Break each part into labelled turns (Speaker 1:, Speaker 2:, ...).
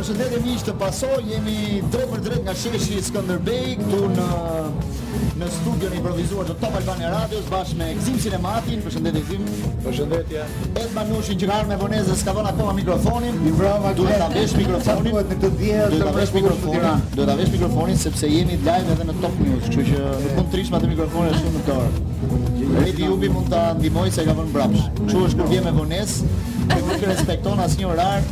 Speaker 1: Përshëndetje miq të Pason, jemi drejtpërdrejt nga sheshi Skënderbej këtu në në studion e improvizuar të Top Albania Radios bashkë me Gzim Sinematin. Përshëndetje Gzim.
Speaker 2: Përshëndetje.
Speaker 1: Ed Manushi që ka ardhur me vonesë dhe s'ka vënë akoma mikrofonin. Ju vrau Martin. Duhet ta vesh mikrofonin. Duhet në këtë vijë është ta vesh mikrofonin. Duhet ta vesh mikrofonin sepse jemi live edhe në Top News, kështu që nuk mund të rrish me atë mikrofonin ashtu në dorë. Redi Jupi mund ta ndihmojë se e ka vënë mbrapsht. Kështu është kur vjen me vonesë, nuk respekton asnjë orar.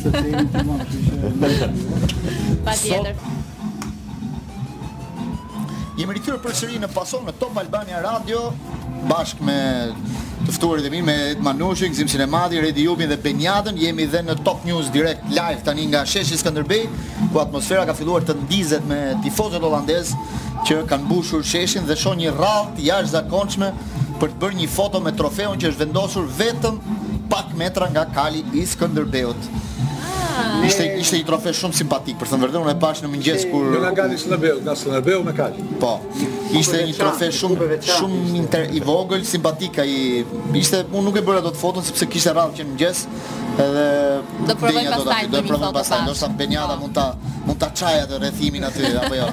Speaker 3: Sot e një të
Speaker 4: më
Speaker 1: të
Speaker 5: që
Speaker 1: e
Speaker 5: një të një.
Speaker 4: Patjetër.
Speaker 1: Jemi rikthyer përsëri në Pason në Top Albania Radio bashkë me të ftuarit e mi me Ed Manushin, Gzim Sinemati, Redi Jupin dhe Beniadën Jemi dhe në Top News direkt live tani nga Sheshi Skënderbej ku atmosfera ka filluar të ndizet me tifozët holandezë që kanë mbushur sheshin dhe shoh një radhë të jashtëzakonshme për të bërë një foto me trofeun që është vendosur vetëm pak metra nga kali i Skënderbeut. Ah. Ishte ishte një trofe shumë simpatik, për të vërtetë unë e pashë në mëngjes kur
Speaker 2: nga kali i Skënderbeut, nga Skënderbeu me kalë.
Speaker 1: Po. Ishte një trofe shumë shumë inter i vogël, simpatik ai. Ishte unë nuk e bëra dot foton sepse kishte radhë që në mëngjes edhe
Speaker 4: do provoj pastaj
Speaker 1: do
Speaker 4: të
Speaker 1: provoj pastaj, ndoshta Beniada
Speaker 4: po.
Speaker 1: mund ta mund ta çajë atë rrethimin aty apo jo.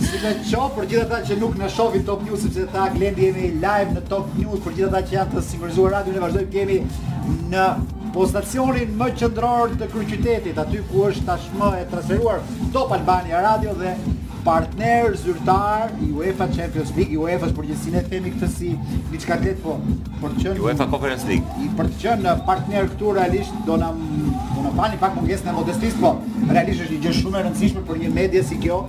Speaker 5: Sidoqoftë për gjithë ata që nuk na shohin në Top News, sepse tha Glendi jemi live në Top News, për gjithë ata që janë të sinkronizuar në radio, ne vazhdojmë të jemi në postacionin më qëndror të kryeqytetit, aty ku është tashmë e transferuar Top Albania Radio dhe partner zyrtar i UEFA Champions League, i UEFA në përgjithësi, e themi këtë si një diçka të po, për të qënë...
Speaker 3: UEFA Conference League.
Speaker 5: I për të qënë partner këtu realisht do na, do na falni pak mungesën e modestisë, po realisht është një gjë shumë e rëndësishme për një media si kjo,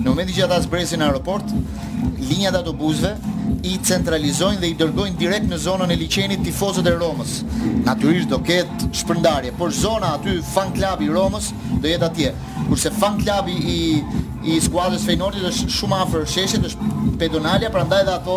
Speaker 5: Në
Speaker 1: momentin që ata zbresin në aeroport, linjat e autobusëve i centralizojnë dhe i dërgojnë direkt në zonën e liqenit tifozët e Romës. Natyrisht do ketë shpërndarje, por zona aty fan klubi i Romës do jetë atje. Kurse fan klubi i i skuadrës Feyenoordit është shumë afër sheshit, është pedonalja, prandaj dhe ato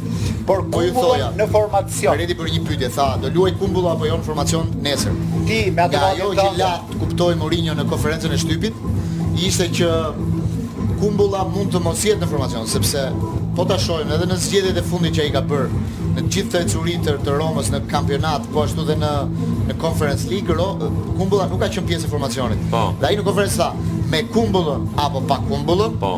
Speaker 4: Por Kumbulla në
Speaker 5: formacion.
Speaker 1: Redi bëri një pyetje, tha, do luajë Kumbulla apo jo në formacion nesër.
Speaker 5: Ti me atë
Speaker 1: vallë. Ajo që la të kuptojë Mourinho në konferencën e shtypit ishte që Kumbulla mund të mos jetë në formacion, sepse po ta shohim edhe në zgjedhjet e fundit që ai ka bërë në gjithë këtë ecuri të Romës në kampionat, po ashtu dhe në në Conference League, ro, Kumbulla nuk ka qenë pjesë e formacionit.
Speaker 3: Po.
Speaker 1: Dhe ai në konferencë tha, me Kumbullën apo pa Kumbullën,
Speaker 3: po.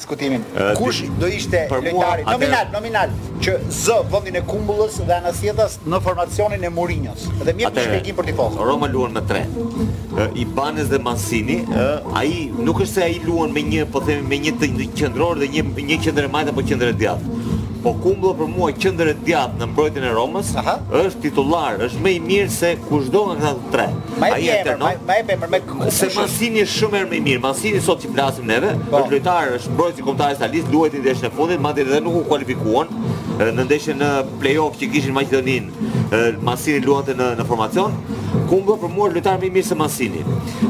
Speaker 1: diskutimin.
Speaker 5: Kush do ishte lojtari nominal, nominal që zë vendin e Kumbullës dhe anasjelltas në formacionin e Mourinhos? Dhe mirë të shpjegojmë për tifozët.
Speaker 3: Roma luan me 3. Ibanez dhe Mancini, ai nuk është se ai luan me një, po themi me një të qendror dhe një një qendër e majtë apo qendër e djathtë. Po Kumbulla për mua qendër e djathtë në mbrojtjen e Romës
Speaker 5: Aha.
Speaker 3: është titullar, është më i mirë se kushdo nga këta të tre. Ai
Speaker 5: i
Speaker 3: alternon.
Speaker 5: Ma e pemër, me
Speaker 3: Se Mancini është shumë herë më i mirë. Mancini sot që flasim neve, është lojtar, është mbrojtës i kombëtares italiane, luajti në ndeshjen e fundit, madje edhe nuk u kualifikuan në ndeshjen në play-off që kishin me Maqedoninë. Mancini luante në në formacion. Kumbulla për mua është lojtar më i mirë se Mancini.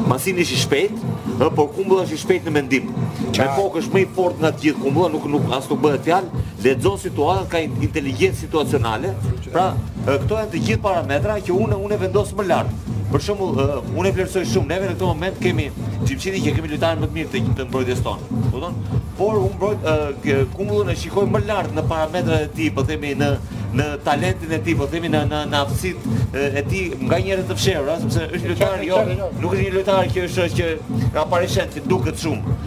Speaker 3: Mancini është i shpejtë, ë, por Kumbulla është i shpejtë në mendim. Me kokë është më i fortë nga të gjithë Kumbulla, nuk nuk as nuk bëhet fjalë, lexon situatën, ka in- inteligjencë situacionale. Pra, këto janë të gjithë parametra që unë unë vendos më lart. Për shembull, unë vlerësoj shumë, neve në këtë moment kemi Gjimshitin që kemi lojtarin më të mirë të, të mbrojtjes tonë. Kupton? Por unë mbrojt Kumbullën e shikoj më lart në parametrat e tij, po themi në në talentin e tij, po themi në në në aftësitë e tij nganjëherë të fshehur, sepse është lojtar jo, nuk është një lojtar që është që aparishent, që duket shumë.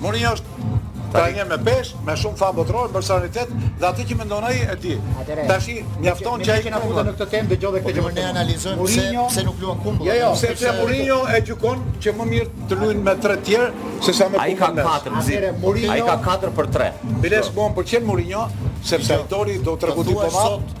Speaker 2: Mourinho
Speaker 5: është trajner
Speaker 2: me peshë, me shumë famë botërore, me personalitet dhe atë që mendon ai e di. Tashi mjafton që ai
Speaker 5: që na futën në këtë temë dëgjove këtë
Speaker 1: gjë. Po ne analizojmë pse pse nuk luan kumbull.
Speaker 5: Jo, jo,
Speaker 2: sepse Mourinho e gjykon që më mirë të luajnë me tre të tjerë sesa me Kumbullën.
Speaker 3: Ai ka katër mzi. Ai ka katër për tre.
Speaker 2: Biles bon për çel Mourinho, sepse ai doli do të
Speaker 1: tregohet
Speaker 2: diplomat.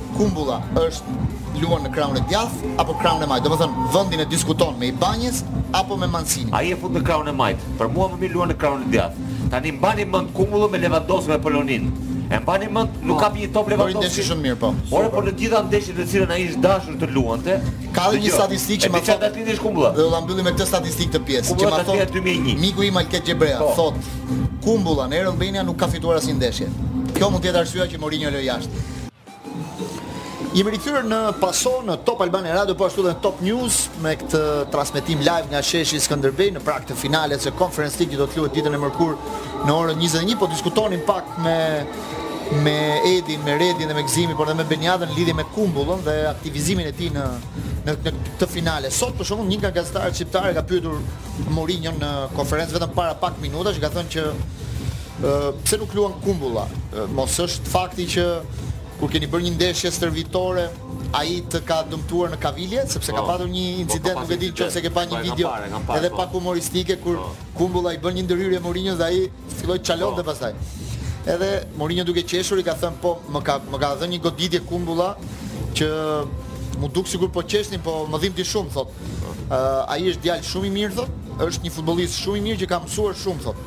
Speaker 5: Kumbulla
Speaker 1: është luan në krahun e djathtë apo krahun e majtë, domethënë vendin e diskuton me Ibanjez apo me Mancinin.
Speaker 3: Ai e fut në krahun e majtë. Për mua më mirë luan në krahun e djathtë. Tani mbani mend Kumbullën me Lewandowski me Poloninë. E mbani mend? Nuk kapi një top Lewandowski.
Speaker 1: Bëri ndeshje shumë mirë, po.
Speaker 3: Ore, po në të gjitha ndeshjet në të cilat ai është dashur të luante,
Speaker 1: Ka edhe një statistikë që ma thotë.
Speaker 3: Edhe ti Kumbulla.
Speaker 1: Dhe do ta mbyllim me këtë statistikë këtë pjesë, që ma
Speaker 3: thotë
Speaker 1: miku im Alket Gjebrea, thotë Kumbulla në Air Albania nuk ka fituar asnjë ndeshje. Kjo mund të jetë arsyeja që Mourinho e lë jashtë. Jemi rikthyer në Pasó në Top Albania Radio po ashtu dhe në Top News me këtë transmetim live nga sheshi Skënderbej në prag të finales së Conference League që do të luhet ditën e mërkurë në orën 21 po diskutonim pak me me Edin, me Redin dhe me Gëzimin, por edhe me Benjadën në lidhje me Kumbullën dhe aktivizimin e tij në në këtë finale. Sot për shembull një nga gazetarët shqiptarë ka pyetur Mourinho në konferencë vetëm para pak minutash, i ka thënë që Pse nuk luan Kumbulla? Mos është fakti që kur keni bërë një ndeshje stërvitore ai të ka dëmtuar në kavilje, sepse ka
Speaker 3: po.
Speaker 1: patur një
Speaker 3: po,
Speaker 1: incident, nuk e di nëse ke pa një video edhe
Speaker 3: po.
Speaker 1: pak humoristike kur Kumbulla i bën një ndërhyrje Mourinhos dhe ai filloi të
Speaker 3: çalojë
Speaker 1: dhe pastaj. Edhe Mourinho duke qeshur i ka thënë po më ka më ka dhënë një goditje Kumbulla që mu duk sikur po qeshnin, po më dhembi shumë, thotë. Ai është djalë shumë i mirë, thotë. Është një futbollist shumë i mirë që ka mësuar shumë, thotë.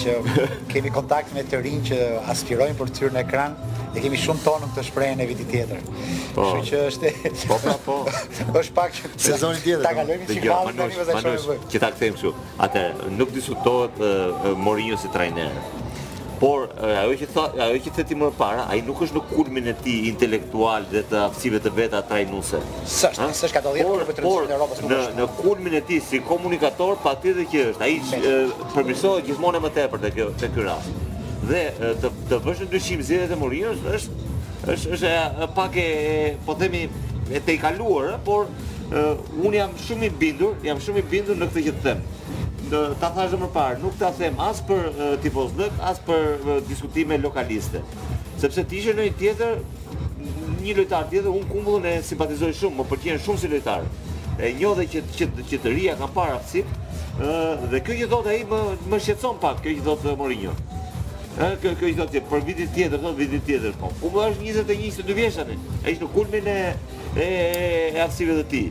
Speaker 1: që
Speaker 5: kemi kontakt me të rinj që aspirojnë për të hyrë në ekran dhe kemi shumë tonën këtë shprehjen e viti tjetër.
Speaker 3: Po,
Speaker 5: Kështu që është...
Speaker 3: Po, pra, po.
Speaker 5: është pak që...
Speaker 1: Sezoni tjetër.
Speaker 5: Ta
Speaker 1: po.
Speaker 5: kalojmë që
Speaker 3: jo,
Speaker 5: falë të
Speaker 3: një
Speaker 5: vëzaj shumë
Speaker 3: e
Speaker 5: bëjmë.
Speaker 3: Që ta kthejmë kështu. Atë, nuk diskutohet uh, Mourinho si trajner. Por, ajo që thotë, ajo që the ti më para, ai nuk është në kulmin e tij intelektual dhe të aftësive të veta trajnuese.
Speaker 5: S'është,
Speaker 3: ha?
Speaker 5: s'është te dhjetë klubet
Speaker 3: e
Speaker 5: rëndësishme të Europës
Speaker 3: nuk
Speaker 5: është.
Speaker 3: Në kulmin e tij si komunikator patjetër që është. Ai përmirësohet gjithmonë më tepër te kjo te ky rast. Dhe të vësh në dyshim zgjedhjet e Mourinho është është është pak e po themi e tejkaluar, por unë jam shumë i bindur, jam shumë i bindur në këtë që të them. Në, ta thashë më parë, nuk ta them as për uh, tifozllëk, as për uh, diskutime lokaliste. Sepse të ishte një një tjetër, një lojtar tjetër, unë Kumbullën e simpatizoj shumë, më pëlqen shumë si lojtar. E njoh dhe që, që, që te të rinjtë kam parë aftësitë, dhe kjo që thotë ai më, më shqetëson pak, kjo që thotë Mourinho. Ë kjo kjo që thotë për vitin tjetër, thotë vitin tjetër. Po, Kumbulla është 21, 22 vjeç tani. Ai është në kulmin e e, e aftësive të tij.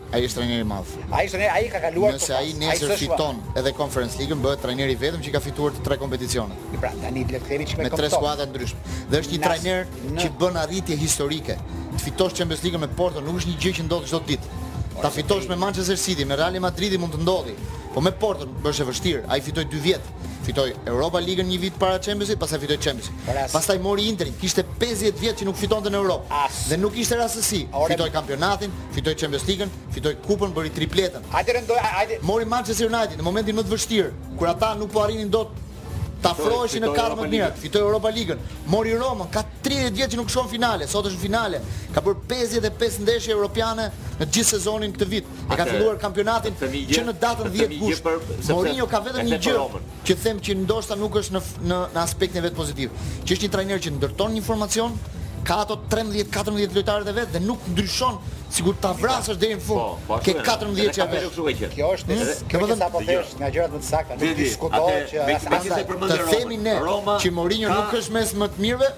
Speaker 3: Ai është
Speaker 1: trajner i madh.
Speaker 5: Ai është trajner, ai ka kaluar
Speaker 1: Nëse ai nesër fiton edhe Conference League-ën, bëhet trajneri i vetëm që i ka fituar të tre kompeticionet.
Speaker 5: Pra, tani le të themi çka
Speaker 1: Me tre skuadra të ndryshme. Dhe është një trajner që bën arritje historike. Të fitosh Champions League-ën me Porton nuk është një gjë që ndodh çdo ditë. Ta fitosh me Manchester City, me Real Madrid-in mund të ndodhi, po me Porton është e vështirë. Ai fitoi dy vjet. Fitoi Europa Ligën një vit para Champions-it, pastaj fitoi
Speaker 5: Champions-in.
Speaker 1: Pastaj mori Interin, kishte pesëdhjetë vjet që nuk fitonte në Europë dhe nuk ishte rastësi. Fitoi kampionatin, fitoi Champions Ligën, fitoi Kupën, bëri tripletën. Mori Manchester United në momentin më të vështirë, kur ata nuk po arrinin dot të afroheshin në katër më të mirat. Fitoi Europa Ligën, mori Romën, ka tridhjetë vjet që nuk shkon në finale, sot është në finale. Ka bërë pesëdhjetë e pesë ndeshje europiane në gjithë sezonin këtë vit. E ka filluar kampionatin që në datën
Speaker 3: dhjetë
Speaker 1: gusht. Mourinho ka vetëm një gjë që them që ndoshta nuk është në në aspektin e vet pozitiv, që është një trajner që ndërton një formacion, ka ato trembëdhjetë katërmbëdhjetë lojtarët e vet dhe nuk ndryshon sikur ta vrasësh deri në fund ke
Speaker 3: katërmbëdhjetë ia vesh.
Speaker 5: Kjo është kjo që sapo
Speaker 3: the
Speaker 5: është nga gjërat më të sakta, nuk diskutohet që as.
Speaker 1: Të themi ne që Mourinho nuk është mes më të mirëve,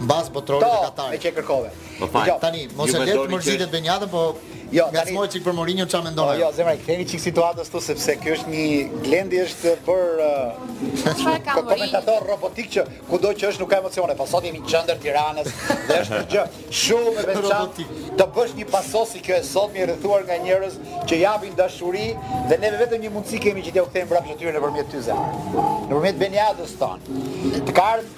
Speaker 2: mbas botërorit të Katarit.
Speaker 1: Po,
Speaker 2: e
Speaker 5: që kërkove.
Speaker 3: Po fal.
Speaker 1: Tani, mos e le
Speaker 3: të
Speaker 1: mërzitet Beniadën, po
Speaker 5: Jo,
Speaker 1: ngacmoje çik për Mourinho çfarë mendon
Speaker 5: po,
Speaker 1: ai?
Speaker 5: Jo, zemra, kthehemi çik situatës këtu sepse ky është një Glendi është bërë uh, komentator robotik që kudo që është nuk ka emocione, po sot jemi në qendër Tiranës dhe është një gjë shumë e veçantë. Të bësh një Pasos si kjo e sotmja rrethuar nga njerëz që japin dashuri dhe ne vetëm një mundësi kemi që t'ua kthejmë mbrapsht atyre nëpërmjet teje zemra. Nëpërmjet Beniadës tonë. Të
Speaker 4: kardh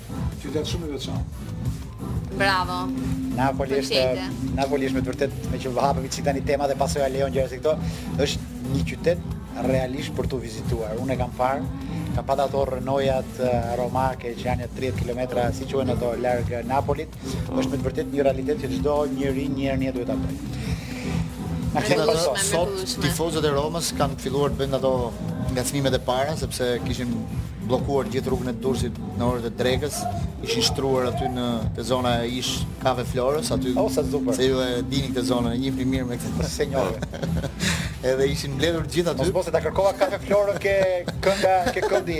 Speaker 4: Qytet shumë i
Speaker 1: veçantë.
Speaker 4: Bravo.
Speaker 5: Napoli është Napoli është me të vërtetë meqë e hapëm si tani temën dhe pasoja lejon gjëra si këto, është një qytet realisht për t'u vizituar. Unë e kam parë, kam patë ato rënojat romake që janë 30 km, si quhen ato, larg Napolit, Është me të vërtetë një realitet që çdo njeri një herë në jetë duhet ta bëjë.
Speaker 4: Ne
Speaker 5: kemi pasur
Speaker 1: sot tifozët e Romës kanë filluar të bëjnë ato ngacmimet e para sepse kishin bllokuar gjithë rrugën e Durrësit në orët e drekës, ishin shtruar aty në te zona e ish Kafe Florës aty.
Speaker 5: Oh, sa super.
Speaker 1: Se ju e dini këtë zonën, e njihni mirë me këtë
Speaker 5: senjore.
Speaker 1: Edhe ishin mbledhur gjithë aty.
Speaker 5: Mos mos se ta kërkova Kafe Florën ke kënga, ke këndi.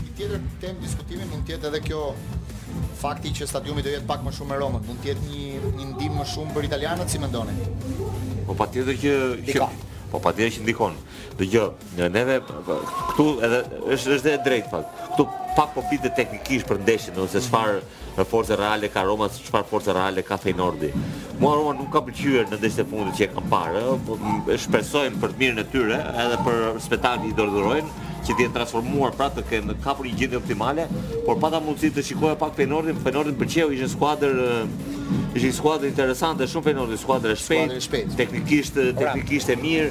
Speaker 1: Një tjetër temë diskutimi mund të jetë edhe kjo fakti që stadiumi do jetë pak më shumë me Romën, mund të jetë një një ndihmë më shumë për italianët si mendoni?
Speaker 3: Po patjetër që që po patjetër që ndikon. Dëgjo, ne neve këtu edhe është është e drejtë, pak. Këtu pak po pyete teknikisht për ndeshjen, ose çfarë Në forcë reale ka Roma se çfarë force reale ka Fejnordi. Mua Roma nuk më ka pëlqyer në ndeshjet e fundit që e kam parë, po shpresojmë për të mirën e tyre, edhe për spektaklin që do dhurojnë, që të jenë transformuar pra të kenë kapur një gjendje optimale, por pata mundësi të shikoja pak Fejnordin, Fejnordi më pëlqeu, ishte skuadër ishte një skuadër interesante, shumë Fejnordi, skuadër e shpejtë, teknikisht teknikisht e mirë.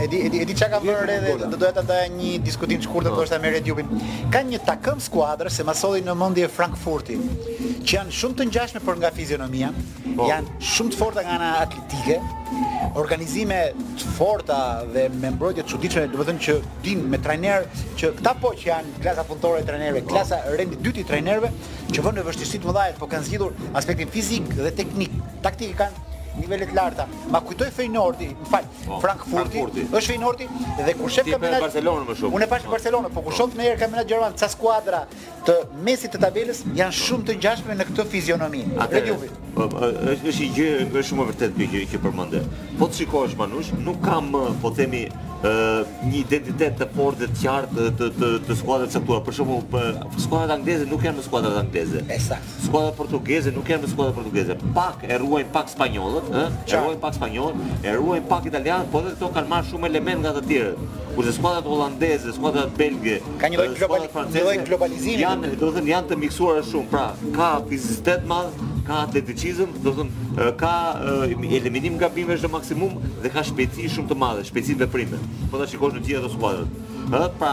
Speaker 3: E
Speaker 5: di, e di, e di çka ka bërë edhe do doja ta ndaja një diskutim të shkurtër po. ndoshta me Redi Jupin. Ka një takëm skuadrë se ma solli në mendje Frankfurtin, që janë shumë të ngjashme për nga fizionomia,
Speaker 3: po.
Speaker 5: janë shumë të forta nga ana atletike, organizime të forta dhe me mbrojtje të çuditshme, do të thënë që vijnë me trajnerë që këta po që janë klasa punëtore e trajnerëve, po. klasa rendi i dytë i trajnerëve, që vënë në vështirësi të mëdha, po kanë zgjidhur aspektin fizik dhe teknik, taktik kanë nivele të larta. Ma kujtoi Feynordi, më fal, Frankfurti, është Feynordi dhe kur shef
Speaker 3: kampionat Barcelona më shumë.
Speaker 5: Unë e pashë me Barcelonën, po kur po. shoh ndonjëherë kampionatin gjerman ca skuadra të mesit të tabelës janë shumë të ngjashme në këtë fizionomi.
Speaker 3: Atë
Speaker 5: juve.
Speaker 3: Po, po, është është një gjë, është shumë e vërtetë kjo gjë që përmende. Po të shikosh Manush, nuk ka më, po themi, ë një identitet të fortë të qartë të të të skuadrës së tyre. Për shembull, skuadrat angleze nuk janë më skuadrat angleze.
Speaker 5: Ekzakt.
Speaker 3: Skuadrat portugeze nuk janë më skuadra portugeze. Pak e ruajnë pak spanjollët, ë? E ruajnë pak spanjollët, e ruajnë pak italianët, por edhe këto kanë marrë shumë elementë nga të tjerët. Kurse skuadrat holandeze, skuadrat belge,
Speaker 5: ka një lloj globali, një lloj globalizimi.
Speaker 3: Janë, do të thënë, janë të miksuara shumë. Pra, ka fizikitet të madh, ka atleticizëm, do të thënë, ka eliminim gabimesh në maksimum dhe ka shpejtësi shumë të madhe, shpejtësi veprimi. Po ta shikosh në gjithë ato skuadrat. Ë, pra,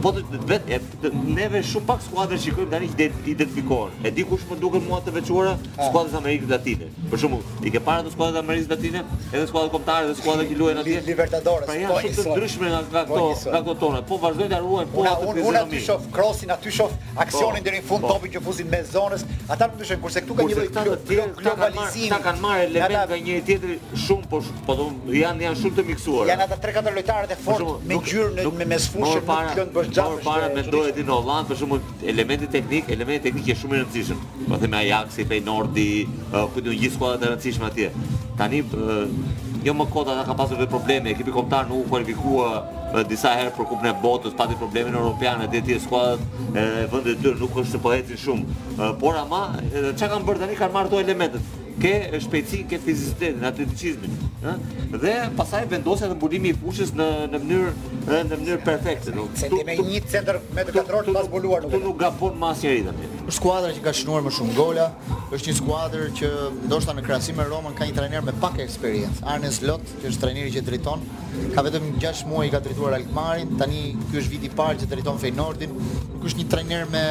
Speaker 3: po të vetë Neve shumë pak skuadra shikojmë tani që identifikohen. E di kush më duken mua të veçuara? Skuadrat e Amerikës Latine. Për shembull, i ke parë ato skuadrat e Amerikës Latine, edhe skuadrat kombëtare dhe skuadrat që luajnë atje.
Speaker 5: Libertadores. Po
Speaker 3: janë shumë të ndryshme nga nga këto, nga këto tonat. Po vazhdojnë ta ruajnë po atë
Speaker 5: fizionomi. Unë aty shoh krosin, aty shoh aksionin
Speaker 3: po,
Speaker 5: deri në fund
Speaker 3: po.
Speaker 5: topin që fusin në zonë. Ata nuk ndryshojnë kurse këtu ka një lloj globalizimi.
Speaker 3: Ata kanë marrë
Speaker 5: elementë
Speaker 3: nga njëri tjetri shumë po Po do janë janë shumë të miksuar.
Speaker 5: Janë ata 3-4 lojtarët e fortë me ngjyrë në me mesfushë nuk kanë lënë bësh
Speaker 3: gjatë. Më përpara mendoje ti në Hollandë për shembull elementi teknik, elementi teknik është shumë i rëndësishëm. Po themi Ajaxi, Feyenoordi, kudo gjithë skuadrat e rëndësishme atje. Tani jo më kota ata kanë pasur dhe probleme, ekipi kombëtar nuk u kualifikua disa herë për Kupën e Botës, pati probleme në Europian edhe te skuadrat e vendit të tyre nuk është se po ecin shumë. Por ama çka kanë bërë tani kanë marrë këto elementet. Ke shpejtësinë, ke fizicitetin, atleticizmin, ë? Dhe pastaj vendosja dhe mbulimi i fushës në në mënyrë ë në mënyrë perfekte,
Speaker 5: do. Ti me një centër me të katror të pazbuluar nuk. Aty
Speaker 3: nuk gabon më asnjëri tani.
Speaker 1: Skuadra që ka shënuar më shumë gola, është një skuadër që ndoshta në krahasim me Romën ka një trajner me pak eksperiencë. Arne Slot, që është trajneri që drejton, ka vetëm 6 muaj, ka drejtuar Alkmarin, tani ky është viti i parë që drejton Feyenoordin. Nuk është një trajner me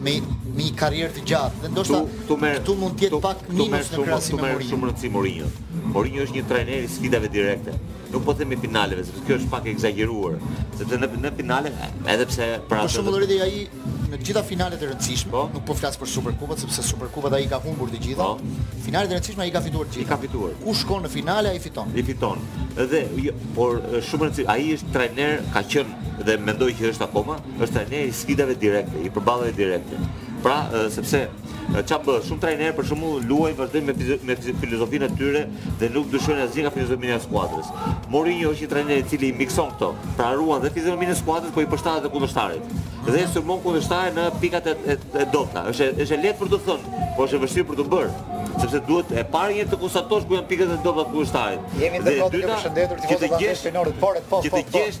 Speaker 1: me me një karrierë të gjatë dhe ndoshta
Speaker 3: këtu merr
Speaker 1: këtu mund të jetë pak minus në krahasim me Mourinho.
Speaker 3: Shumë rëndësi Mourinho. Mourinho është një trajner i sfidave direkte. Nuk po themi finaleve, sepse kjo është pak e ekzagjeruar, sepse në në finale edhe pse pra
Speaker 1: Për shembull arriti ai në të gjitha finalet e rëndësishme,
Speaker 3: po?
Speaker 1: nuk po flas për Superkupën sepse Superkupat ai i ka humbur të gjitha.
Speaker 3: Po?
Speaker 1: Finalet e rëndësishme ai i ka fituar të gjitha.
Speaker 3: I ka fituar.
Speaker 1: Ku shkon në finale ai fiton.
Speaker 3: Ai fiton. Dhe jo, por shumë rëndësi, ai është trajner, ka qenë dhe mendoj që është akoma, Është trajner i sfidave direkte, i përballjeve direkte. Pra, sepse ça bëhet, shumë trajnerë për shembull luajnë vazhdojnë me me filozofinë e tyre dhe nuk ndryshojnë asgjë nga filozofia e skuadrës. Mourinho është një trajner i cili i mikson këto, pra ruan dhe fizionominë e skuadrës, po i përshtatet edhe kundërshtarit. Dhe sulmon kundërshtarin në pikat e, e, e dobta. Është është e lehtë për t'u thënë, por është e vështirë për t'u bërë sepse duhet e para një të konstatosh ku janë pikat e dobta të kundërshtarit.
Speaker 5: Jemi në
Speaker 3: kohë
Speaker 5: të
Speaker 3: përshëndesim
Speaker 5: tifozët e Manchester Unitedit, por po po.
Speaker 3: Që
Speaker 2: të po,
Speaker 4: po.
Speaker 5: gjesh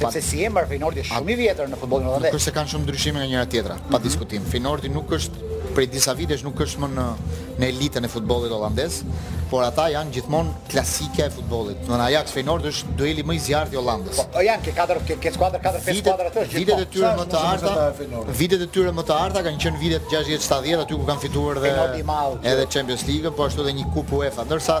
Speaker 5: Sepse si emër Feyenoordi është shumë i vjetër në futbollin holandez.
Speaker 1: Nuk është se kanë shumë ndryshime nga njëra tjetra, pa mhm. diskutim. Feyenoordi nuk është prej disa vitesh nuk është më në në elitën e futbollit holandez, por ata janë gjithmonë klasikja e futbollit. Do në Ajax Feyenoord është dueli më i zjarrtë i Holandës.
Speaker 5: Po, po janë ke katër ke ke skuadra katër
Speaker 1: pesë
Speaker 5: skuadra ato është gjithmonë.
Speaker 1: Vitet e tyre më të arta. Vitet e tyre më të arta kanë qenë vitet 60-70 aty ku kanë fituar dhe edhe Champions League, po ashtu edhe një kupë UEFA. Ndërsa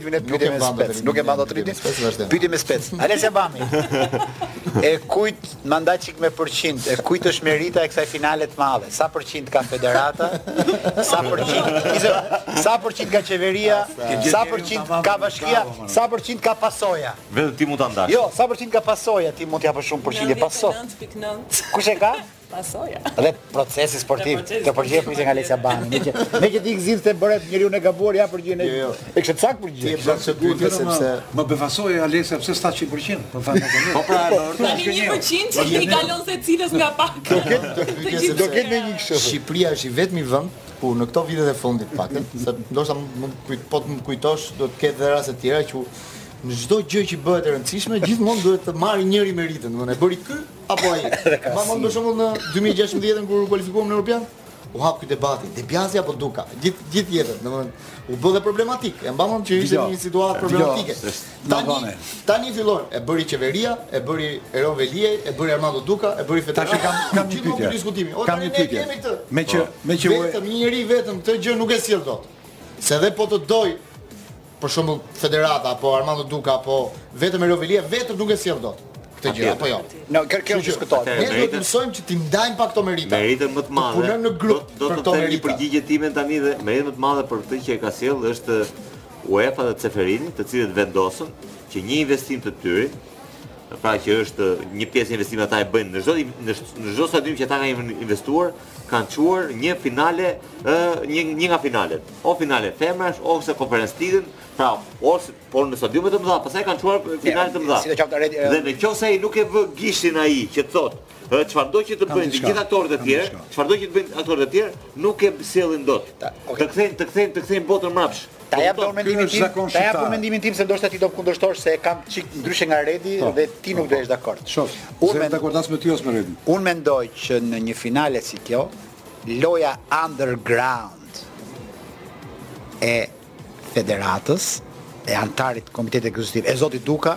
Speaker 1: Nuk
Speaker 2: e
Speaker 4: pyetje
Speaker 5: me mban
Speaker 1: dot
Speaker 5: spec, nuk e mban dot Ridi.
Speaker 1: Pyetje me spec, vazhdim.
Speaker 5: Pyetje me spec. Alesia Bami. E kujt ma nda çik me përqind, e kujt është merita e kësaj finale të madhe? Sa përqind ka federata? Sa përqind? Izo, sa përqind ka qeveria? Sa përqind ka bashkia? Sa përqind ka pasoja?
Speaker 3: Vetëm ti mund ta ndash.
Speaker 5: Jo, sa përqind ka pasoja? Ti mund t'i japësh shumë përqindje paso.
Speaker 6: 9.9.
Speaker 5: Kush e ka?
Speaker 6: Pasoja.
Speaker 5: Dhe procesi sportiv të përgjithë përgjithë nga Lesia Bani. Me që, me që ti gëzit të bërë njëri unë e gabuar, ja përgjithë në...
Speaker 1: Jo, jo.
Speaker 5: E kështë cak përgjithë.
Speaker 1: Ti e bërë se gudë, sepse...
Speaker 2: Më befasoja Lesia pëse sta që i përgjithë, për fanë të një.
Speaker 3: Po pra,
Speaker 6: në orë të një përgjithë që një kalon se cilës nga pak.
Speaker 5: Do këtë, do këtë me një kështë.
Speaker 1: Shqipëria është i vetmi vend, ku në këto vitet e fundit paktën, se ndoshta mund të kujt, po të më kujtosh, do të ketë dhe raste të tjera që në çdo gjë që bëhet e rëndësishme, gjithmonë duhet të marrë njëri meritën, domethënë e bëri ky, Apo ai. Mbaj mend për shembull në 2016 kur u kualifikuam në Europian, u hap ky debati, De Biasi apo Duka, gjithë gjithë jetën, domethënë u bë dhe problematik. E mbaj mend që ishte një situatë problematike. Tani tani fillon, e bëri qeveria, e bëri Erion Veliaj, e bëri Armando Duka, e bëri Federata.
Speaker 2: Tash kam kam një pyetje.
Speaker 1: Diskutimi. O tani ne kemi këtë.
Speaker 2: Meqë meqë
Speaker 1: vetëm një njeri vetëm këtë gjë nuk e sjell dot. Se dhe po të dojë për shembull Federata apo Armando Duka apo vetëm Erion Veliaj vetëm nuk e sjell dot këtë gjë apo jo.
Speaker 5: Në kërë kjo diskutohet.
Speaker 1: Ne do të mësojmë që t'i ndajmë pak këto merita.
Speaker 3: Merita më të madhe.
Speaker 1: Punojmë në grup
Speaker 3: do të them një përgjigje timen tani dhe merita më të madhe për këtë që e ka sjellë është UEFA dhe Çeferini, të cilët vendosën që një investim të tyre pra që është një pjesë investimi ata e bëjnë në çdo në çdo stadium që ata kanë investuar, kanë çuar një finale ë një një nga finalet, o finale femrash ose Konferenc Ligën, pra ose po në stadiume të mëdha, pastaj kanë çuar finale të mëdha. Dhe në qoftë se ai nuk e vë gishtin ai që thotë ë çfarëdo që të bëjnë të gjithë aktorët e tjerë, çfarëdo që të bëjnë aktorët e tjerë, nuk e sjellin dot. Të kthejnë, të kthejnë, të kthejnë botën mbrapsh.
Speaker 5: Ta jap dhe mendimin tim, ta jap dhe mendimin tim se ndoshta ti do kundërshtosh se e kam çik ndryshe nga Redi
Speaker 2: po,
Speaker 5: dhe ti nuk po, do jesh dakord.
Speaker 2: Shof.
Speaker 5: Unë
Speaker 2: mendoj.
Speaker 5: S'jam
Speaker 2: dakord as me ty as me Redin.
Speaker 5: Unë mendoj që në një finale si kjo, loja underground e federatës e anëtarit të Komitetit Ekzekutiv e zotit Duka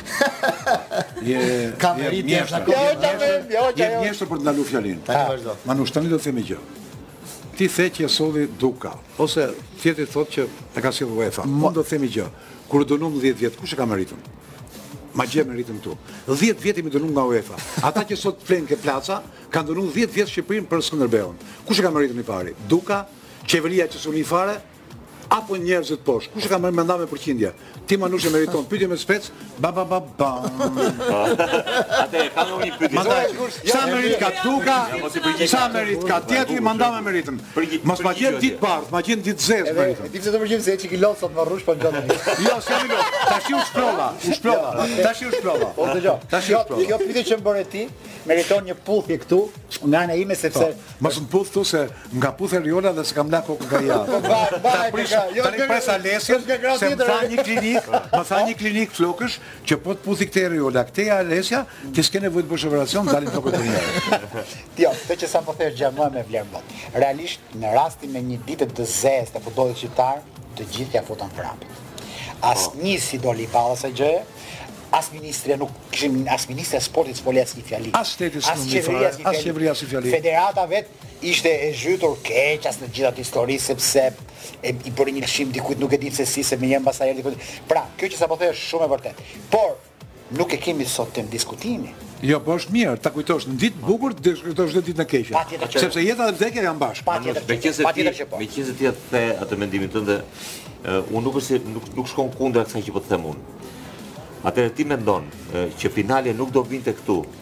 Speaker 5: Je
Speaker 1: kam
Speaker 5: rit
Speaker 1: një sa kohë.
Speaker 3: Jo,
Speaker 2: ta
Speaker 5: vjen,
Speaker 2: jo, ta
Speaker 5: vjen.
Speaker 2: Mjeshtër për të ndalu fjalën.
Speaker 1: Tani vazhdo.
Speaker 2: Manush tani do të them një gjë. Ti the që solli Duka ose tjetri thotë që e ka sjellë UEFA. Unë do të them një gjë. Kur u dënum 10 vjet, kush e ka meritën? Ma gjej meritën ktu. 10 vjet jemi dënu nga UEFA. Ata që sot flenë ke Plaza, kanë dënu 10 vjet Shqipërinë për Skënderbeun. Kush e ka meritën i pari? Duka, qeveria që suni fare, Apo njerëzit poshtë, kush e ka ma ndaj me përqindje? Ti Manush e meriton, pyetje me spec, ba ba ba ba.
Speaker 3: Atë, kam një pyetje.
Speaker 2: Mandaj, sa merit ka duka, sa merit ka tjetëri, ma ndame meritën. Mos ma gjej ditë bardhë, ma gjej ditë zezë meritën.
Speaker 5: E di pse do të përgjigjem se që ke lot sot Manush për po në
Speaker 2: gjatë një. Jo, s'kam lot, tashi u shprova, u shprova, tashi u shprova.
Speaker 5: Po dëgjoj,
Speaker 2: tashi u shprova.
Speaker 5: Kjo pyetje që më bëre ti, meriton një puthje këtu, nga ana ime sepse...
Speaker 2: Mos më puth ktu se Na puth Eriola dhe se kam la kokën nga ajo.
Speaker 5: Po pa, pa,
Speaker 2: ta prish,
Speaker 5: jo,
Speaker 2: tani pres Alesin, se më tha një klinik, më tha një klinik flokësh, që po të puthi këtej Eriola, këtej Alesia, ti s'ke nevojë të bësh operacion, dalin flokët përnjëherë.
Speaker 5: Jo, kjo që sapo the është gjëja më me vlerë sot. Realisht, në rastin e një dite të zezë të futbollit shqiptar, të gjithë ia futën vrapit. As po. një s'i doli ballë asaj gjëje, as ministria nuk kishim as ministria e sportit s'foli as një fjali.
Speaker 2: As shteti s'po
Speaker 5: as
Speaker 2: qeveria si fjali.
Speaker 5: Federata vetë Ishte e zhytur keqas në gjithë atë histori sepse e, i bëri një lëshim dikujt nuk e di se si se me emër pastaj dikujt. Pra, kjo që sapo the është shumë e vërtetë. Por nuk e kemi sot temë diskutimi.
Speaker 2: Jo, po është mirë, të kujtosh në ditë të bukur, të kujtosh dhe ditën e keqe.
Speaker 5: Patjetër që-
Speaker 2: Sepse jeta dhe vdekja janë bashkë.
Speaker 5: Patjetër që
Speaker 3: Meqenëse
Speaker 5: po,
Speaker 3: ti,
Speaker 5: patjetër që po.
Speaker 3: meqenëse ti e the atë mendimin tënd dhe ë, unë nuk është se nuk nuk shkon kundra kësaj që po të them unë. Atëherë ti mendon ë, që finalja nuk do vinte këtu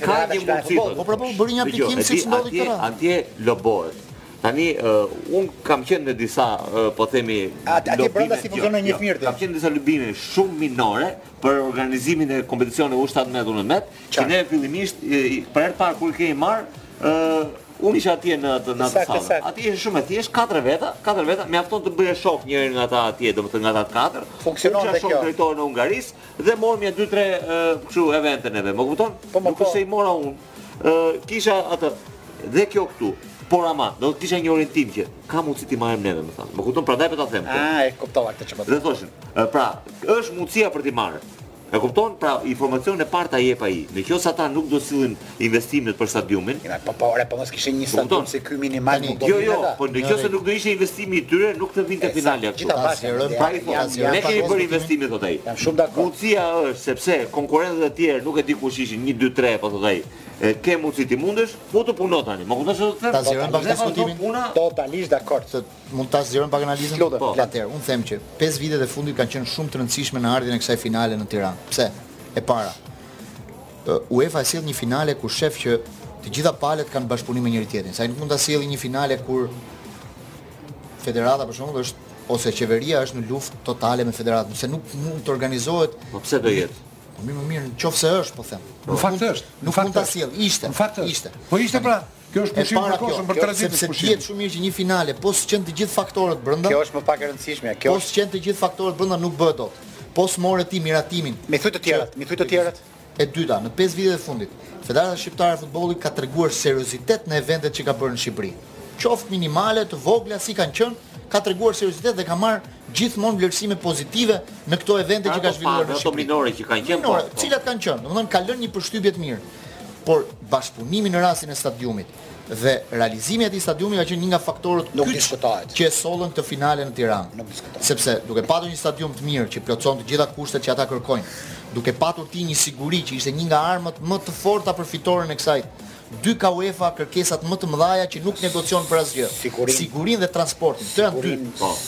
Speaker 3: Ka një mundësi të
Speaker 5: të
Speaker 1: përshë. Bërë një aplikim siç
Speaker 3: ndodh
Speaker 1: e tjera.
Speaker 3: Atje lobohet. Tani, unë kam qenë në disa, po themi,
Speaker 5: lobime. Atje brenda si funksionon
Speaker 3: në
Speaker 5: një fmirë
Speaker 3: të. Kam qenë në disa lobime shumë minore për organizimin e kompeticioneve U17, U19. Që ne fillimisht, për herë të parë, kur i kemi marrë, unë isha atje në atë sallë. Atje ishte shumë e thjeshtë, 4 veta, 4 veta, mjafton të bëje shok njërin nga ta atje, domethënë nga ta të 4.
Speaker 5: Funksionon
Speaker 3: dhe kjo.
Speaker 5: Unë
Speaker 3: isha
Speaker 5: shumë
Speaker 3: drejtor i Hungarisë. Dhe morëm nja dy tre kështu evente neve, më kupton?
Speaker 5: Po,
Speaker 3: po,
Speaker 5: po.
Speaker 3: Nuk se i mora unë. E kisha atë dhe kjo këtu. Por ama, do të kisha një orientim që ka mundësi t'i marrim neve, më thonë. Më kupton, prandaj po ta them.
Speaker 5: Ah, e kuptova këtë çfarë. Po
Speaker 3: të thoshin, pra, është mundësia për t'i marrë. E kupton? Pra, informacionin e parë ta jep ai. Në qoftë se ata nuk do sillin investimet për stadiumin.
Speaker 5: Ja, po po, ore, po mos kishim një stadium si ky minimal nuk do të.
Speaker 3: Jo,
Speaker 5: jo,
Speaker 3: po në qoftë se nuk do ishte investimi i tyre, nuk do vinte finalja këtu.
Speaker 1: Gjithë
Speaker 5: pastaj
Speaker 3: prapë i thonë, ne kemi bërë investime thotë ai.
Speaker 5: Jam shumë dakord.
Speaker 3: Mundësia është sepse konkurrentët e tjerë nuk e di kush ishin 1 2 3 po thotë ai. Ke mundësi t'i mundësh, po ti puno tani. Më kupton çfarë do të them?
Speaker 1: Ta zgjerojmë pak diskutimin.
Speaker 3: Po jam
Speaker 5: totalisht dakord.
Speaker 1: Se mund ta zgjerojmë pak analizën. Po. Atëherë, unë them që 5 vitet e fundit kanë qenë shumë të rëndësishme në ardhjen e kësaj finale në Tiranë. Pse? E para, UEFA e sjell një finale kur shef që të gjitha palët kanë bashkëpunim me njëri-tjetrin. Se ai nuk mund ta sjelli një finale kur federata për shembull është ose qeveria është në luftë totale me federatën, se nuk mund të organizohet.
Speaker 3: Po pse do jetë?
Speaker 1: Po mirë, mirë, në qoftë se është, po them.
Speaker 2: Në fakt është.
Speaker 1: Nuk mund ta sjell, ishte.
Speaker 2: Në fakt
Speaker 1: ishte.
Speaker 2: Po ishte pra, Kjo është pushim i
Speaker 1: përkohshëm
Speaker 2: për
Speaker 1: tranzitin
Speaker 2: e pushimit.
Speaker 1: Sepse dihet shumë mirë që një finale, po s'qenë të gjithë faktorët brenda.
Speaker 5: Kjo është më pak e rëndësishmja. Kjo është.
Speaker 1: Po s'qenë të gjithë faktorët brenda nuk bëhet dot. Po s'more ti miratimin.
Speaker 5: M'i thuj të tjerat, m'i thuj të tjerat.
Speaker 1: E dyta, në pesë vitet e fundit, Federata Shqiptare e Futbollit ka treguar seriozitet në eventet që ka bërë në Shqipëri. Qoftë minimale, të vogla, si kanë qenë, ka treguar seriozitet dhe ka marrë gjithmonë vlerësime pozitive në këto evente që ka zhvilluar në Shqipëri.
Speaker 3: Ato minore që kanë qenë.
Speaker 1: Minore, cilat kanë qenë. Domethënë ka lënë një përshtypje të mirë. por bashkëpunimi në rastin e stadiumit dhe realizimi i atij stadiumi ka qenë një nga faktorët kyç Nuk
Speaker 5: diskutohet.
Speaker 1: që e sollën këtë finale në Tiranë.
Speaker 5: Nuk diskutohet.
Speaker 1: Sepse duke patur një stadium të mirë që plotëson të gjitha kushtet që ata kërkojnë, duke patur ti një siguri që ishte një nga armët më të forta për fitoren e kësaj dy ka UEFA kërkesat më të mëdhaja që nuk negocion për asgjë,
Speaker 5: Sigurinë.
Speaker 1: sigurinë dhe transportin. Këto janë dy. Sigurinë.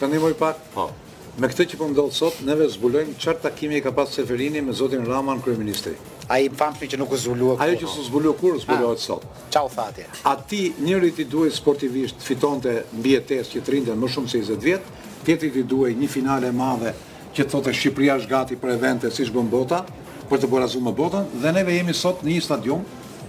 Speaker 3: Ta
Speaker 2: ndihmoj pak,
Speaker 3: po.
Speaker 2: Me këtë që po ndodh sot, neve zbulojmë çfarë takimi ka pas Çeferini me zotin Rama kryeministri.
Speaker 5: Ai i famshmi që nuk u zbulua kurrë.
Speaker 2: Ajo që s'u zbulua kurrë, zbulohet sot.
Speaker 5: Ça u tha atje?
Speaker 2: Atij njërit i duhej sportivisht të fitonte mbijetesë që të rrinte më shumë se njëzet vjet, tjetrit i duhej një finale e madhe që të thoshte Shqipëria është gati për evente siç bën bota, për t'u barazuar me botën dhe neve jemi sot në një stadium,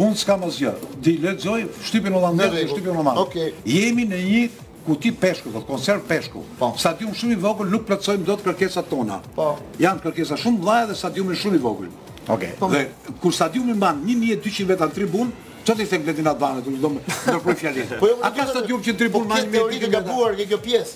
Speaker 2: Unë s'kam asgjë. Ti lexo shtypin holandez dhe shtypin roman.
Speaker 1: Okej.
Speaker 2: Jemi në një kuti peshku, konservë peshku.
Speaker 1: Po.
Speaker 2: Stadium shumë i vogël nuk plotësojmë dot kërkesat tona.
Speaker 1: Po.
Speaker 2: Janë kërkesa shumë të mëdha dhe stadiumi shumë i vogël.
Speaker 5: Okej. Po.
Speaker 2: Dhe kur stadiumi mban 1200 veta në tribunë, Ça t'i them Bledin Albana, do të do të fjalë.
Speaker 1: Po jo,
Speaker 2: a ka stadium që tribuna
Speaker 1: po,
Speaker 2: mban 1200 veta?
Speaker 1: Kjo
Speaker 2: teori e gabuar kjo
Speaker 1: pjesë.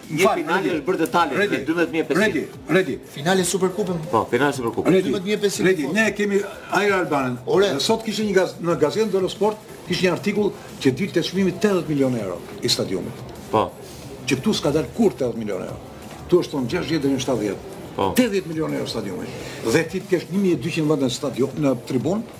Speaker 1: Një
Speaker 3: finale është bërë
Speaker 2: dhe
Speaker 3: Talin 12500.
Speaker 2: Redi, Redi.
Speaker 1: Finale Superkupën.
Speaker 3: Po, finale Superkupën.
Speaker 2: Redi,
Speaker 1: 12500.
Speaker 2: Redi, ne kemi Air Albanian.
Speaker 1: Ore,
Speaker 2: sot kishte një gaz në Gazzetta dello Sport, kishte një artikull që dilte çmimi 80 milionë euro i stadiumit.
Speaker 3: Po.
Speaker 2: Që këtu s'ka dalë kurrë 80 milionë euro. Këtu është thënë 60 deri në 70.
Speaker 3: Po.
Speaker 2: 80 milionë euro stadiumi. Dhe ti të kesh 1200 vende në stadium në tribunë,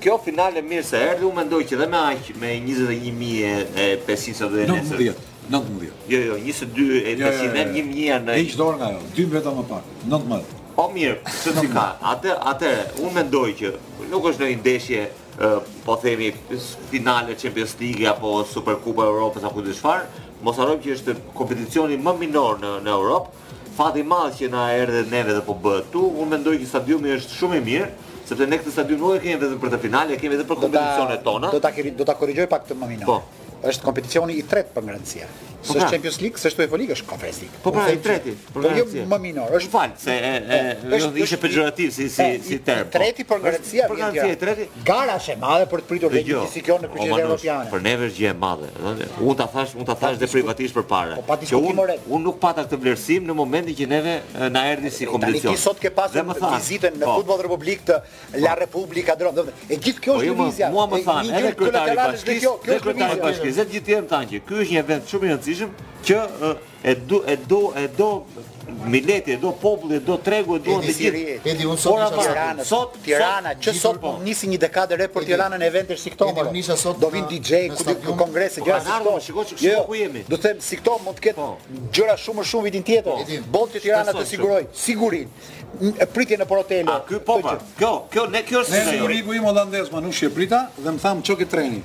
Speaker 2: Kjo
Speaker 1: finale
Speaker 3: mirë se erdhi, unë mendoj që dhe me aq, me 21.500 sa do jetë nesër.
Speaker 2: 19, 19.
Speaker 3: Jo, jo,
Speaker 2: 22.500, ne
Speaker 3: 1.000 janë...
Speaker 2: Hiq dorë nga jo, 2 veta më pak, 19.
Speaker 3: Po mirë, se si ka, atë, atë, unë mendoj që nuk është ndonjë ndeshje, po themi, finale Champions League, apo Superkupa e Europës, apo di çfarë, mos harrojmë që është kompeticioni më minor në, në Europë, Fat i madh që na erdhi neve dhe po bëhet këtu. Unë mendoj që stadiumi është shumë i mirë, sepse ne këtë stadium nuk e kemi vetëm për këtë finale, e kemi edhe për kompeticionet tona.
Speaker 5: Do ta do ta korrigjoj pak këtë më minor.
Speaker 3: Po.
Speaker 5: Është kompeticioni i tretë për nga
Speaker 3: rëndësia.
Speaker 5: Po
Speaker 3: pra.
Speaker 5: Është Champions League, është UEFA League është Conference League.
Speaker 3: Po pra, i treti.
Speaker 5: Po jo më minor,
Speaker 3: është fal se e e
Speaker 5: po, është
Speaker 3: ishte pejorativ si si si term.
Speaker 5: Po. Treti për nga rëndësia,
Speaker 3: për
Speaker 5: nga
Speaker 3: rëndësia i treti.
Speaker 5: Gara është e madhe për të pritur dhe një si kjo në
Speaker 3: kryeqytetet
Speaker 5: evropiane.
Speaker 3: Për neve është gjë e madhe. Unë ta thashë, unë ta thashë dhe privatisht përpara.
Speaker 5: Po,
Speaker 3: që unë unë nuk e pata këtë vlerësim në momentin që neve na erdhi si kompeticion.
Speaker 5: Tani ti sot ke pasur vizitën në
Speaker 3: po.
Speaker 5: Futboll Republik të La Republika Drom. E gjithë kjo
Speaker 3: po,
Speaker 5: është
Speaker 3: jo,
Speaker 5: lëvizja.
Speaker 3: Mua më thanë, edhe kryetari i bashkisë,
Speaker 5: edhe
Speaker 3: kryetari i bashkisë, edhe gjithë të tjerët më thanë që ky është një event shumë i rëndësishëm që E do, e do, e do mileti, e do populli, e do tregu, e
Speaker 5: duan
Speaker 3: të gjithë.
Speaker 1: Edi, unë sot isha
Speaker 5: Tirana,
Speaker 3: sot,
Speaker 5: Tirana, që sot
Speaker 1: po
Speaker 5: nisi një dekadë e re për Tiranën eventesh si këto.
Speaker 1: Edi, unë isha sot
Speaker 5: do vin DJ ku do
Speaker 1: të
Speaker 5: kongresi
Speaker 3: po, gjashtë.
Speaker 5: Po,
Speaker 3: shiko çka
Speaker 5: jo,
Speaker 3: ku jemi.
Speaker 5: Do them si këto mund të ketë
Speaker 3: po.
Speaker 5: gjëra shumë shumë vitin tjetër. Po që Tirana të siguroj sigurin. E pritje në hotel.
Speaker 3: A ky po. Kjo, kjo ne kjo është siguri.
Speaker 2: Siguri miku im holandez, ma nuk shqeprita dhe më tham çka ke treni.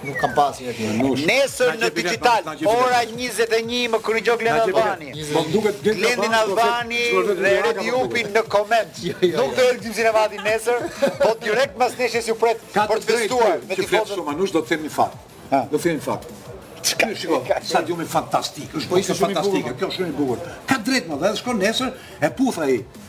Speaker 2: Nuk kam pas i të
Speaker 1: tjerë. Nesër
Speaker 5: në
Speaker 2: DigitAlb,
Speaker 5: ora 21 më
Speaker 2: kryqo Gleni
Speaker 5: Dalbani.
Speaker 2: Po duket Gleni Dalbani
Speaker 5: dhe Redi Jupi në koment.
Speaker 1: Jo, jo, jo.
Speaker 5: Nuk do jetë dy sinemati nesër, po direkt mas ndeshjes ju pret për
Speaker 2: të
Speaker 5: festuar.
Speaker 2: Ka të
Speaker 5: drejtë,
Speaker 2: shumë, anush do të them një
Speaker 5: fakt.
Speaker 2: Do të them një fakt. Çka shiko, sa djumi fantastik, është
Speaker 1: po ishte
Speaker 2: fantastike, kjo shumë e bukur. Ka drejtë më dhe shkon nesër e puth
Speaker 1: ai.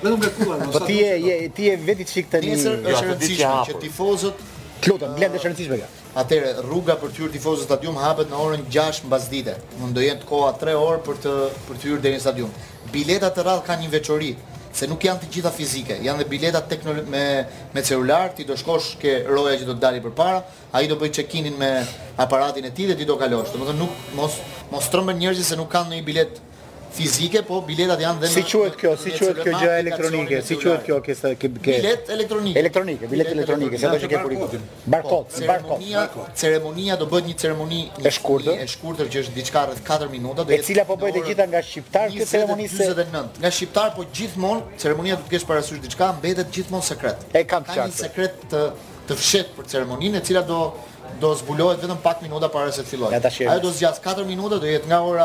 Speaker 2: Vetëm me kulla, mos.
Speaker 5: Po ti je, je, ti je vetëm çik tani.
Speaker 1: Nesër është e rëndësishme që tifozët Të
Speaker 5: lutem, Glen, është e rëndësishme kjo.
Speaker 1: Atëherë rruga për të hyrë tifozët në stadium hapet në orën 6 mbasdite. Mund të jetë koha 3 orë për të për të hyrë deri në stadium. Biletat radhë kanë një veçori, se nuk janë të gjitha fizike, janë dhe bileta teknologjike me me celular, ti do shkosh ke roja që do të dali përpara, ai do bëj check-in-in me aparatin e tij dhe ti do kalosh. Domethënë nuk mos mos tremben njerëzit se nuk kanë ndonjë biletë fizike, po biletat janë dhe në
Speaker 5: Si quhet kjo? Si quhet kjo gjë elektronike? Si quhet kjo që ke
Speaker 1: bilet elektronike?
Speaker 5: Elektronike, bilet elektronike, se do të ketë QR. Barkod,
Speaker 1: po,
Speaker 5: barkod,
Speaker 1: ceremonia do bëhet një ceremoni
Speaker 5: e shkurtër,
Speaker 1: e shkurtër që është diçka rreth 4 minuta, do
Speaker 5: e cila po bëhet e gjitha nga shqiptarë kjo ceremoni se
Speaker 1: 29. Nga shqiptarë po gjithmonë ceremonia do të kesh parasysh diçka mbetet gjithmonë sekret.
Speaker 5: E kam qartë.
Speaker 1: Ka një sekret të të fshehtë për ceremoninë e cila do do zbulohet vetëm pak minuta para se të fillojë. Ajo do zgjasë 4 minuta, do jetë nga ora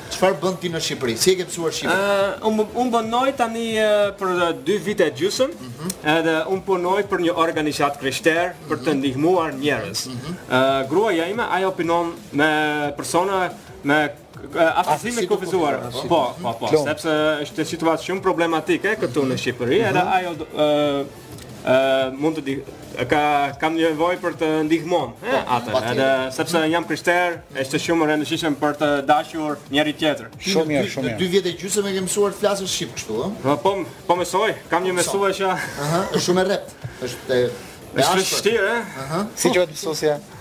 Speaker 1: Çfarë bën ti në Shqipëri? Si e ke mësuar shqipen?
Speaker 7: Uh, unë un banoj tani uh, për uh, dy vite e gjysëm, mm -hmm. edhe un punoj për një organizatë krishter mm -hmm. për të mhm. ndihmuar njerëz. Mm -hmm. uh, gruaja ime ajo punon me persona me
Speaker 1: aftësi të
Speaker 7: kufizuar. Po, po, po,
Speaker 5: po,
Speaker 7: sepse është situatë shumë problematike këtu në Shqipëri, mm -hmm. edhe mhm. ajo uh, mund të di ka kam një nevojë për të ndihmuar po, atë edhe sepse jam krishter është shumë e rëndësishme për të dashur njëri
Speaker 1: tjetrin
Speaker 5: shumë mirë shumë mirë
Speaker 1: dy vjet e gjysmë e ke mësuar të flasësh shqip kështu ë
Speaker 7: po, po po mësoj kam një mësuese
Speaker 1: ëh është shumë e rreptë është e
Speaker 7: është
Speaker 1: e
Speaker 7: vështirë ëh
Speaker 5: si quhet mësuesja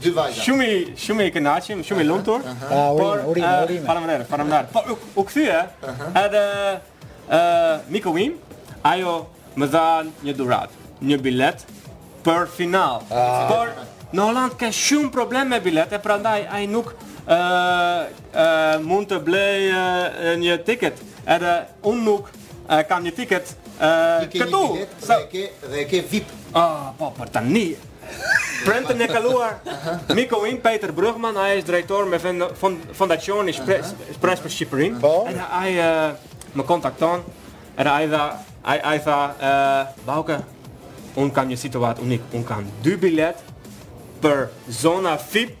Speaker 7: Dy
Speaker 1: vajza.
Speaker 7: Shumë i shumë i kënaqur, shumë i lumtur. Por
Speaker 5: urime,
Speaker 7: eh,
Speaker 5: urime.
Speaker 7: Faleminderit, faleminderit. Po u kthye edhe ë eh, miku im, ajo më dha një dhuratë, një biletë për final. Ah. Por në Holland ka shumë problem me bilete, prandaj ai nuk ë eh, ë mund të blej një tiket. Edhe un nuk e, kam një tiket
Speaker 1: këtu. një bilet dhe e ke dhe e ke VIP.
Speaker 7: Ah, po, për tani. Premten e kaluar, miku im Peter Brugman, ai është direktor me fond, fond, fondacioni Shpres, Shpres për Shqipërinë.
Speaker 5: Po.
Speaker 7: Ai tha, ai e, më kontakton, edhe ai tha, ai ai tha, e, Bauke, un kam një situatë unik, un kam dy bilet për zona VIP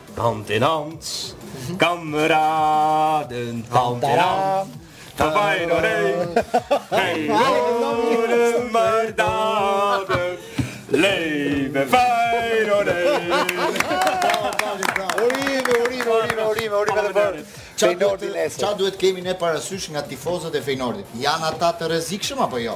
Speaker 1: Tam të
Speaker 7: namc,
Speaker 1: kam radën, tam
Speaker 7: të
Speaker 1: namc, të
Speaker 7: vajnë orej, hej, vore, mardadë, lej, me vajnë orej.
Speaker 5: Urime, urime, urime, urime, urime dhe për
Speaker 1: Fejnordin.
Speaker 5: Ça
Speaker 1: duhet të kemi ne parasysh nga tifozët e Fejnordit? Janë ata të rrezikshëm apo jo?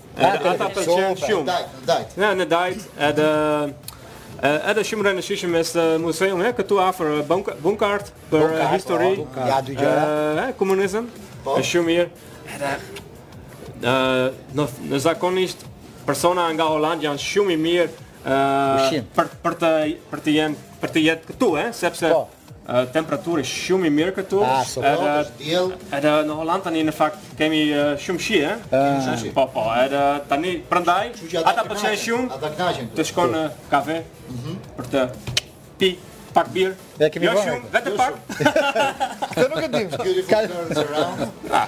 Speaker 7: Edhe
Speaker 5: ata pëlqen
Speaker 7: shumë.
Speaker 1: Dajt, Dajt.
Speaker 7: Në në Dajt, edhe edhe shumë rëndësishëm me muzeum e këtu afër Bunkart për histori.
Speaker 5: Po, ja dy gjëra.
Speaker 7: Ë, komunizëm.
Speaker 1: Po.
Speaker 7: Është shumë mirë. Edhe ë në në zakonisht persona nga Holanda janë shumë i mirë ë për për të për të jenë për të jetë këtu, ë, sepse
Speaker 5: po.
Speaker 7: temperaturë shumë i mirë këtu.
Speaker 5: Ah,
Speaker 7: edhe
Speaker 1: diell.
Speaker 7: Edhe në Holandë tani në fakt kemi shumë shi, ë?
Speaker 1: Ah.
Speaker 7: Po, po, edhe tani prandaj
Speaker 1: ata
Speaker 7: pëlqejnë shumë.
Speaker 1: Ata kënaqen.
Speaker 7: Të shkon në kafe. Mhm. Për të pi pak birrë.
Speaker 5: Ja kemi
Speaker 7: jo shumë, vetëm pak.
Speaker 5: Këtë nuk e dim. Ka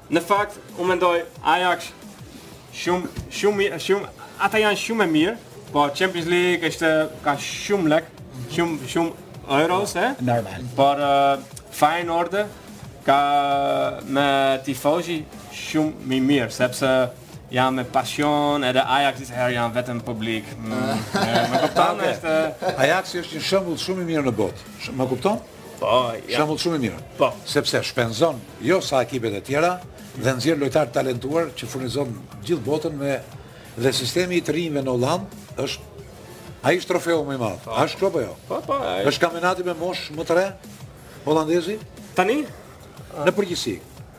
Speaker 1: Në
Speaker 7: fakt, un mendoj, Ajax shumë, shumë, shumë, ata janë shumë e mirë, po Champions League është ka shumë lek, shumë, shumë euros, e?
Speaker 5: Normal.
Speaker 7: Por uh, Feyenoord, ka me tifozi shumë më mirë, sepse janë me pasion, edhe Ajax disa herë janë vetëm publik. Më kupton, është...
Speaker 2: Ajax është një shembull shumë i mirë në botë, më kupton?
Speaker 7: Po, ja.
Speaker 2: Shembull shumë i mirë.
Speaker 7: Po.
Speaker 2: Sepse shpenzon jo sa ekipet e tjera dhe nxjerr lojtarë të talentuar që furnizon gjithë botën me dhe sistemi i të rinjve në Holland është ai është trofeu më i madh. Po. A është kjo apo jo?
Speaker 7: Po, po.
Speaker 2: Është kampionati me moshë më të re holandezi?
Speaker 7: Tani
Speaker 2: në përgjithësi.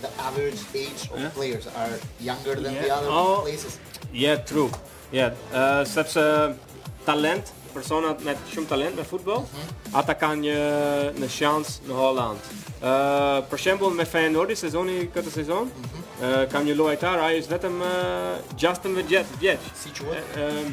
Speaker 1: The average age of, yeah, players are younger than
Speaker 7: yeah.
Speaker 1: the other
Speaker 7: oh.
Speaker 1: places.
Speaker 7: Yeah, true. Yeah, uh, sepse talent, personat me shumë talent me futboll, mm -hmm. ata kanë një në shans në Holland. Ë, uh, për shembull me Feyenoord sezoni këtë sezon, mm -hmm. uh, kam një lojtar, ai është vetëm uh, 16 vjeç.
Speaker 1: Si quhet?
Speaker 7: Ë, uh,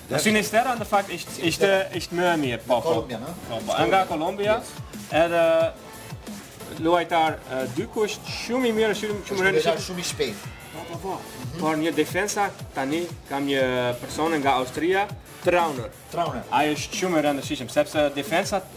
Speaker 6: Sinisterra në fakt
Speaker 7: ishte ishte ishte më e mirë, po. po. po, po nga Kolombia, edhe lojtar dykush shumë i mirë, shumë shumë rëndësishëm,
Speaker 1: shumë, shumë i shpejt.
Speaker 7: Po, po, po. Por një defensa tani kam një person nga Austria, Trauner.
Speaker 1: Trauner.
Speaker 7: Ai është shumë i rëndësishëm sepse defensat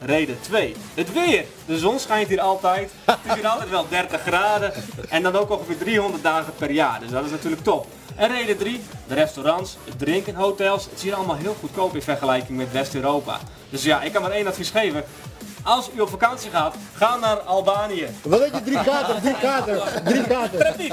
Speaker 7: Reden 2. Het weer. De zon schijnt hier altijd. Het is hier altijd wel 30 graden. En dan ook ongeveer 300 dagen per jaar. Dus dat is natuurlijk top. En reden 3, de restaurants, het drinken, hotels. Het is hier allemaal heel goedkoop in vergelijking met West-Europa. Dus ja, ik kan maar één advies geven. als u op vakantie gaat, ga naar Albanië.
Speaker 5: Wat heb je 3-4, 3-4, 3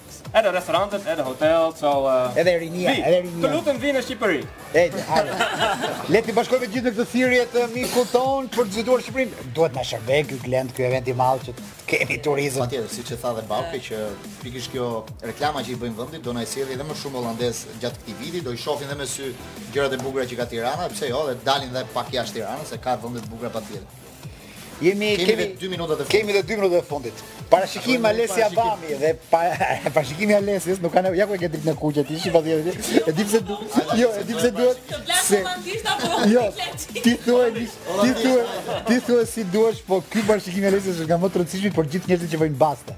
Speaker 7: Edhe restorantet, edhe hotel, so... Uh,
Speaker 5: edhe rinia, edhe rinia.
Speaker 7: Të lutëm vi në Shqipëri.
Speaker 5: E, hajde. Le të bashkohemi gjithë në këtë thirrje të mikut tonë për të vizituar Shqipërinë. Duhet na shërbejë ky event ky event i madh që kemi turizëm.
Speaker 1: Patjetër, siç e tha dhe Bauke që pikërisht kjo reklama që i bëjnë vendit do na sjellë edhe më shumë holandezë gjatë këtij viti, do i shohin edhe me sy gjërat e bukura që ka Tirana, pse jo, të dalin edhe pak jashtë Tiranës, se ka vende të bukura patjetër.
Speaker 5: Jemi
Speaker 1: kemi dy minutat e fundit.
Speaker 5: Kemi edhe dy minutat e fundit.
Speaker 1: Parashikimi
Speaker 5: Alesi Abami dhe parashikimi i Alesis nuk kanë ja ku e ke dritën e kuqe ti, shifa dhjetë. E di pse duhet. Jo, e di pse duhet. Se Jo, ti thua ti thua ti thua si duash, po ky parashikimi i Alesis është nga më të rëndësishmit për gjithë njerëzit që
Speaker 1: vëjnë baste.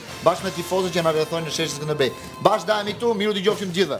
Speaker 1: Bashkë me tifozët që na rrethojnë në sheshin Skënderbej. Bashkë ndahemi këtu, mirudëgjofshim të gjithëve.